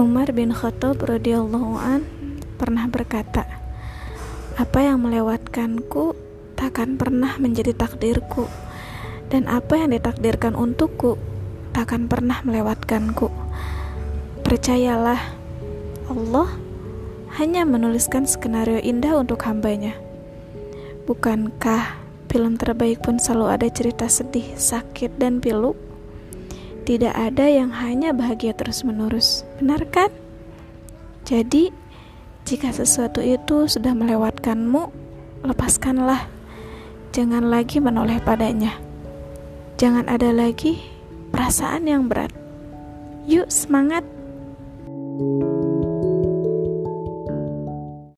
Umar bin Khattab radhiyallahu an pernah berkata, "Apa yang melewatkanku takkan pernah menjadi takdirku, dan apa yang ditakdirkan untukku takkan pernah melewatkanku." Percayalah, Allah hanya menuliskan skenario indah untuk hambanya. Bukankah film terbaik pun selalu ada cerita sedih, sakit, dan pilu? Tidak ada yang hanya bahagia terus-menerus, benar kan? Jadi, jika sesuatu itu sudah melewatkanmu, lepaskanlah. Jangan lagi menoleh padanya. Jangan ada lagi perasaan yang berat. Yuk, semangat! thank you